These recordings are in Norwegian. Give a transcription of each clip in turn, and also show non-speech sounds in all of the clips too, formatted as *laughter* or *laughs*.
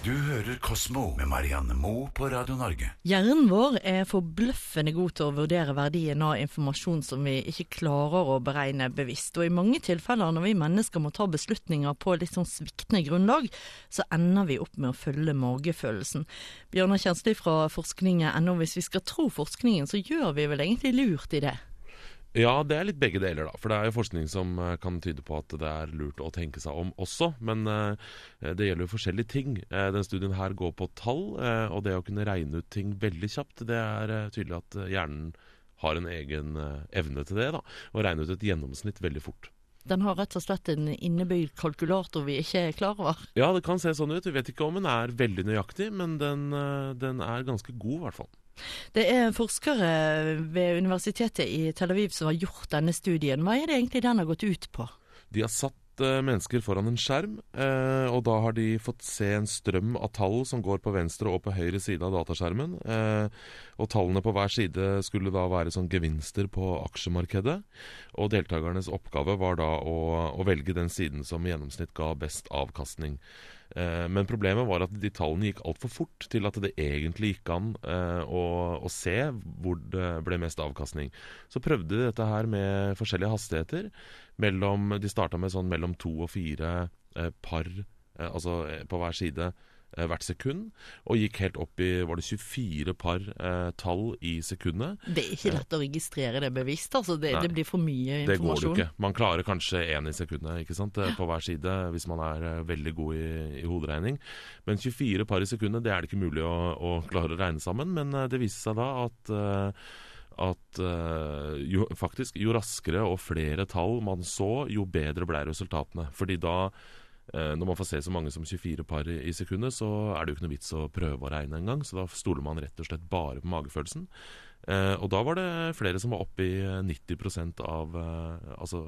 Du hører Kosmo med Marianne Moe på Radio Norge. Hjernen vår er forbløffende god til å vurdere verdien av informasjon som vi ikke klarer å beregne bevisst. Og i mange tilfeller når vi mennesker må ta beslutninger på litt sånn sviktende grunnlag, så ender vi opp med å følge magefølelsen. Bjørnar Kjensli fra forskningen.no, hvis vi skal tro forskningen, så gjør vi vel egentlig lurt i det? Ja, det er litt begge deler, da. For det er jo forskning som eh, kan tyde på at det er lurt å tenke seg om også. Men uh, det gjelder jo forskjellige ting. Uh, den studien her går på tall, og det å kunne regne ut ting veldig kjapt, det er tydelig at hjernen har en egen evne til det. da, Å regne ut et gjennomsnitt veldig fort. Den har rett og slett en innebygd kalkulator vi ikke er klar over? Ja, det kan se sånn ut. Vi vet ikke om den er veldig nøyaktig, men den, den er ganske god, i hvert fall. Det er forskere ved universitetet i Tel Aviv som har gjort denne studien. Hva er det egentlig den har gått ut på? De har satt eh, mennesker foran en skjerm, eh, og da har de fått se en strøm av tall som går på venstre og på høyre side av dataskjermen. Eh, og tallene på hver side skulle da være sånn gevinster på aksjemarkedet. Og deltakernes oppgave var da å, å velge den siden som i gjennomsnitt ga best avkastning. Eh, men problemet var at de tallene gikk altfor fort til at det egentlig gikk an eh, å, å, se hvor det ble mest avkastning. Så prøvde de dette her med forskjellige hastigheter. Mellom, de starta med sånn mellom to og fire eh, par altså på hver side hvert sekund, og gikk helt opp i var det 24 par eh, tall i sekundet. Det er ikke lett å registrere det bevisst, altså. Det, det blir for mye informasjon. Det går jo ikke. Man klarer kanskje én i sekundet ikke sant? Eh, på hver side hvis man er eh, veldig god i, i, hoderegning. Men 24 par i sekundet, det er det ikke mulig å, å klare å regne sammen. Men det viste seg da at eh, at uh, jo, faktisk, jo raskere og flere tall man så, jo bedre ble resultatene. Fordi da Eh, når man får se så mange som 24 par i, sekundet, så er det jo ikke noe vits å prøve å regne engang. Så da stoler man rett og slett bare på magefølelsen. Eh, og da var det flere som var oppe i 90 av eh, Altså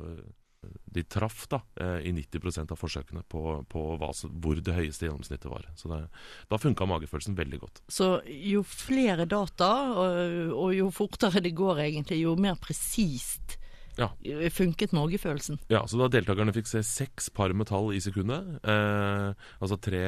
de traff da eh, i 90% av forsøkene på, på hva, hvor det høyeste gjennomsnittet var. Så det, Da funka magefølelsen veldig godt. Så jo flere data, og, og jo fortere det går egentlig, jo mer presist ja. funket magefølelsen. Ja, så da deltakerne fikk se seks par med tall i sekundet, eh, altså tre,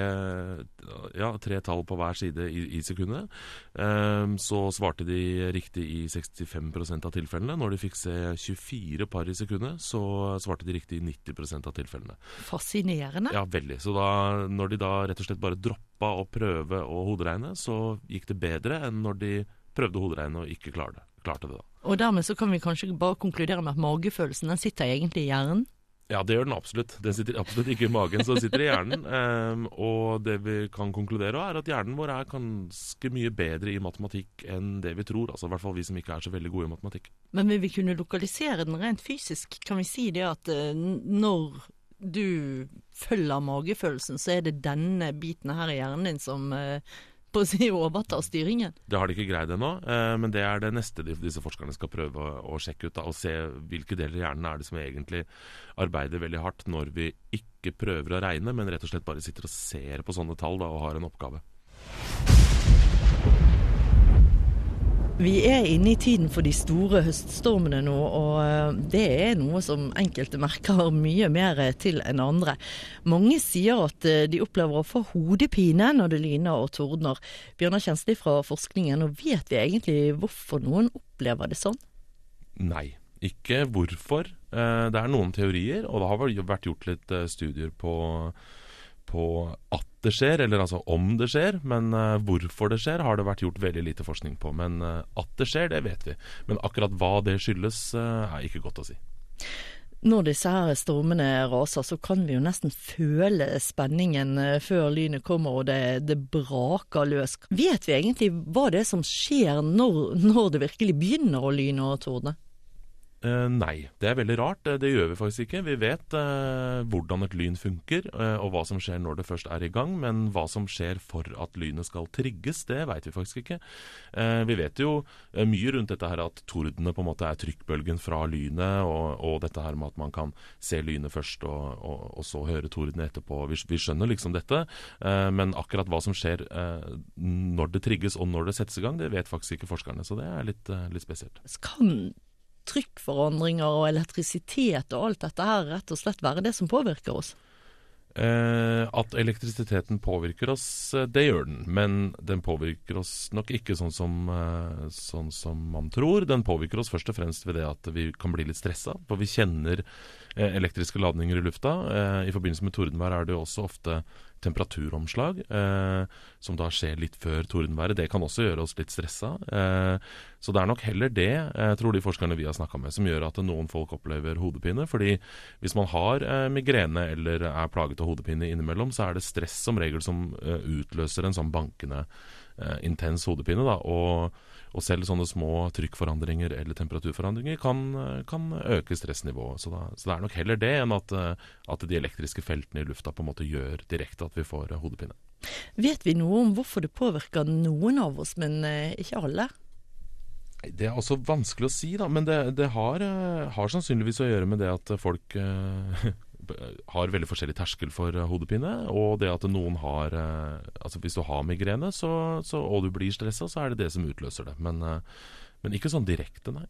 ja, tre, tall på hver side i, i sekundet, eh, så svarte de riktig i 65% av tilfellene. Når de fikk se 24 par i sekundet, så svarte de riktig i 90% av tilfellene. Fascinerende. Ja, veldig. Så da, når de da rett og slett bare droppa å prøve å hoderegne, så gikk det bedre enn når de prøvde å hoderegne og ikke klarte det. Klarte det da. Og dermed så kan vi kanskje bare konkludere med at magefølelsen den sitter egentlig i hjernen? Ja, det gjør den absolutt. Den sitter absolutt ikke i magen, så den sitter i hjernen. Um, *laughs* og det vi kan konkludere er at hjernen vår er ganske mye bedre i matematikk enn det vi tror. Altså i hvert fall vi som ikke er så veldig gode i matematikk. Men vil vi kunne lokalisere den rent fysisk? Kan vi si det at uh, når du følger magefølelsen, så er det denne biten her i hjernen din som uh, på å si *laughs* overta styringen? Det har de ikke greid ennå, eh, men det er det neste disse forskerne skal prøve å, sjekke ut. Og se hvilke deler i hjernen er det som egentlig arbeider veldig hardt når vi ikke prøver å regne, men rett og slett bare sitter og ser på sånne tall da, og har en oppgave. Vi er inne i tiden for de store høststormene nå, og eh, det er noe som enkelte merker *laughs* mye mer til enn andre. Mange sier at eh, de opplever å få hodepine når det lyner og tordner. Bjørnar Kjensli fra forskningen, og vet vi egentlig hvorfor noen opplever det sånn? Nei, ikke hvorfor. Eh, det er noen teorier, og det har vært gjort litt studier på på at det skjer, eller altså om det skjer. Men uh, hvorfor det skjer, har det vært gjort veldig lite forskning på. Men uh, at det skjer, det vet vi. Men akkurat hva det skyldes, uh, er ikke godt å si. Når disse her stormene raser, så kan vi jo nesten føle spenningen før lynet kommer og det, det braker løs. Vet vi egentlig hva det er som skjer når, når det virkelig begynner å lyne og tordne? Uh, nei, det er veldig rart. Det, det, gjør vi faktisk ikke. Vi vet uh, hvordan et lyn funker, uh, og hva som skjer når det først er i gang. Men hva som skjer for at lynet skal trigges, det vet vi faktisk ikke. vi vet jo mye rundt dette her at tordene på en måte er trykkbølgen fra lynet, og, og dette her med at man kan se lynet først og, og, og så høre tordene etterpå. Vi, vi, skjønner liksom dette, men akkurat hva som skjer når det trigges og når det settes i gang, det vet faktisk ikke forskerne. Så det er litt, litt spesielt. Kan trykkforandringer og elektrisitet og alt dette her rett og slett være det som påvirker oss? Eh, at elektrisiteten påvirker oss, eh, det gjør den. Men den påvirker oss nok ikke sånn som, eh, sånn som man tror. Den påvirker oss først og fremst ved det at vi kan bli litt stressa. For vi kjenner eh, elektriske ladninger i lufta. Eh, I forbindelse med tordenvær er det jo også ofte temperaturomslag, eh, som da skjer litt før tordenværet. Det kan også gjøre oss litt stressa. Eh, så det er nok heller det, eh, tror de forskerne vi har snakka med, som gjør at noen folk opplever hodepine. Fordi hvis man har eh, migrene eller er plaget av hodepine innimellom, så er det stress som regel som eh, utløser en sånn bankende, intens hodepine. da, og og selv sånne små trykkforandringer eller temperaturforandringer kan, eh, kan øke stressnivået. Så, da, så det er nok heller det enn at, eh, at de elektriske feltene i lufta på en måte gjør direkte at vi får eh, hodepine. Vet vi noe om hvorfor det påvirker noen av oss, men eh, ikke alle? Det er også vanskelig å si, da. Men det, det har, eh, har sannsynligvis å gjøre med det at folk eh, har veldig forskjellig terskel for eh, hodepine. Og det at noen har eh, Altså hvis du har migrene så, så, og du blir stressa, så er det det som utløser det. Men, eh, men ikke sånn direkte, nei.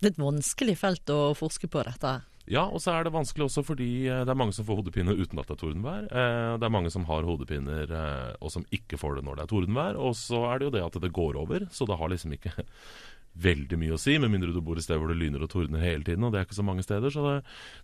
Det er et vanskelig felt å forske på dette. Ja, og så er det vanskelig også fordi det er mange som får hodepine uten at det er tordenvær. Det er mange som har hodepiner og som ikke får det når det er tordenvær. Og så er det jo det at det går over, så det har liksom ikke veldig mye å si, med mindre du bor et sted hvor det lyner og tordner hele tiden, og det er ikke så mange steder. Så det,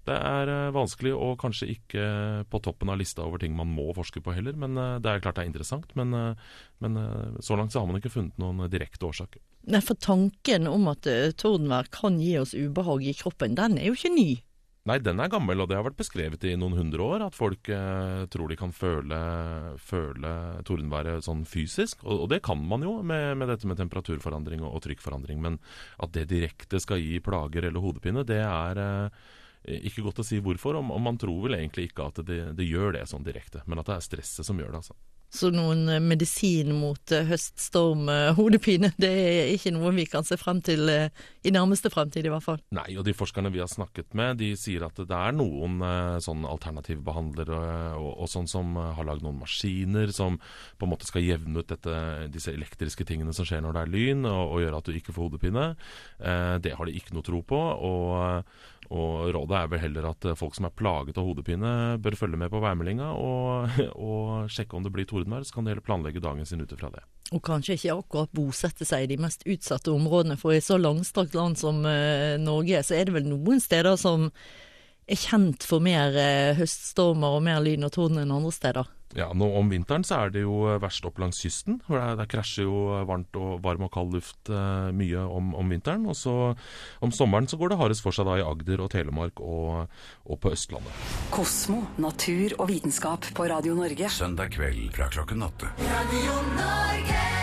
det er eh, vanskelig og kanskje ikke på toppen av lista over ting man må forske på heller. Men eh, det er klart det er interessant. Men, eh, men så langt så har man ikke funnet noen direkte årsak. Nei, For tanken om at tordenvær kan gi oss ubehag i kroppen, den er jo ikke ny. Nei, den er gammel, og det har vært beskrevet i noen hundre år at folk eh, tror de kan føle, føle tordenværet sånn fysisk. Og, og det kan man jo med, med dette med temperaturforandring og, og trykkforandring. Men at det direkte skal gi plager eller hodepine, det er eh, ikke godt å si hvorfor. Og, og man tror vel egentlig ikke at det, det gjør det sånn direkte, men at det er stresset som gjør det. altså. Så noen eh, medisin mot eh, høststorm, eh, hodepine, *laughs* det er ikke noe vi kan se frem til i nærmeste fremtid, i hvert fall. Nei, og de forskerne vi har snakket med, de sier at det er noen sånn alternative behandlere og, og sånn som har lagd noen maskiner som på en måte skal jevne ut dette, disse elektriske tingene som skjer når det er lyn, og, og gjøre at du ikke får hodepine. Det har de ikke noe tro på. og og rådet er vel heller at folk som er plaget av hodepine, bør følge med på værmeldinga og, *laughs* og sjekke om det blir tordenvær. Så kan de heller planlegge dagen sin ut ifra det. Og kanskje ikke akkurat bosette seg i de mest utsatte områdene, for i så langstrakt land som uh, Norge, så er det vel noen steder som er kjent for mer eh, høststormer og mer lyn og torden enn andre steder. Ja, nå Om vinteren så er det jo verst opp langs kysten. hvor Der, der krasjer jo varmt og varm og kald luft eh, mye om, om vinteren. Og så om sommeren så går det hardest for seg da i Agder og Telemark og, og på Østlandet. Kosmo, natur og vitenskap på Radio Norge. Søndag kveld fra klokken åtte. Radio Norge.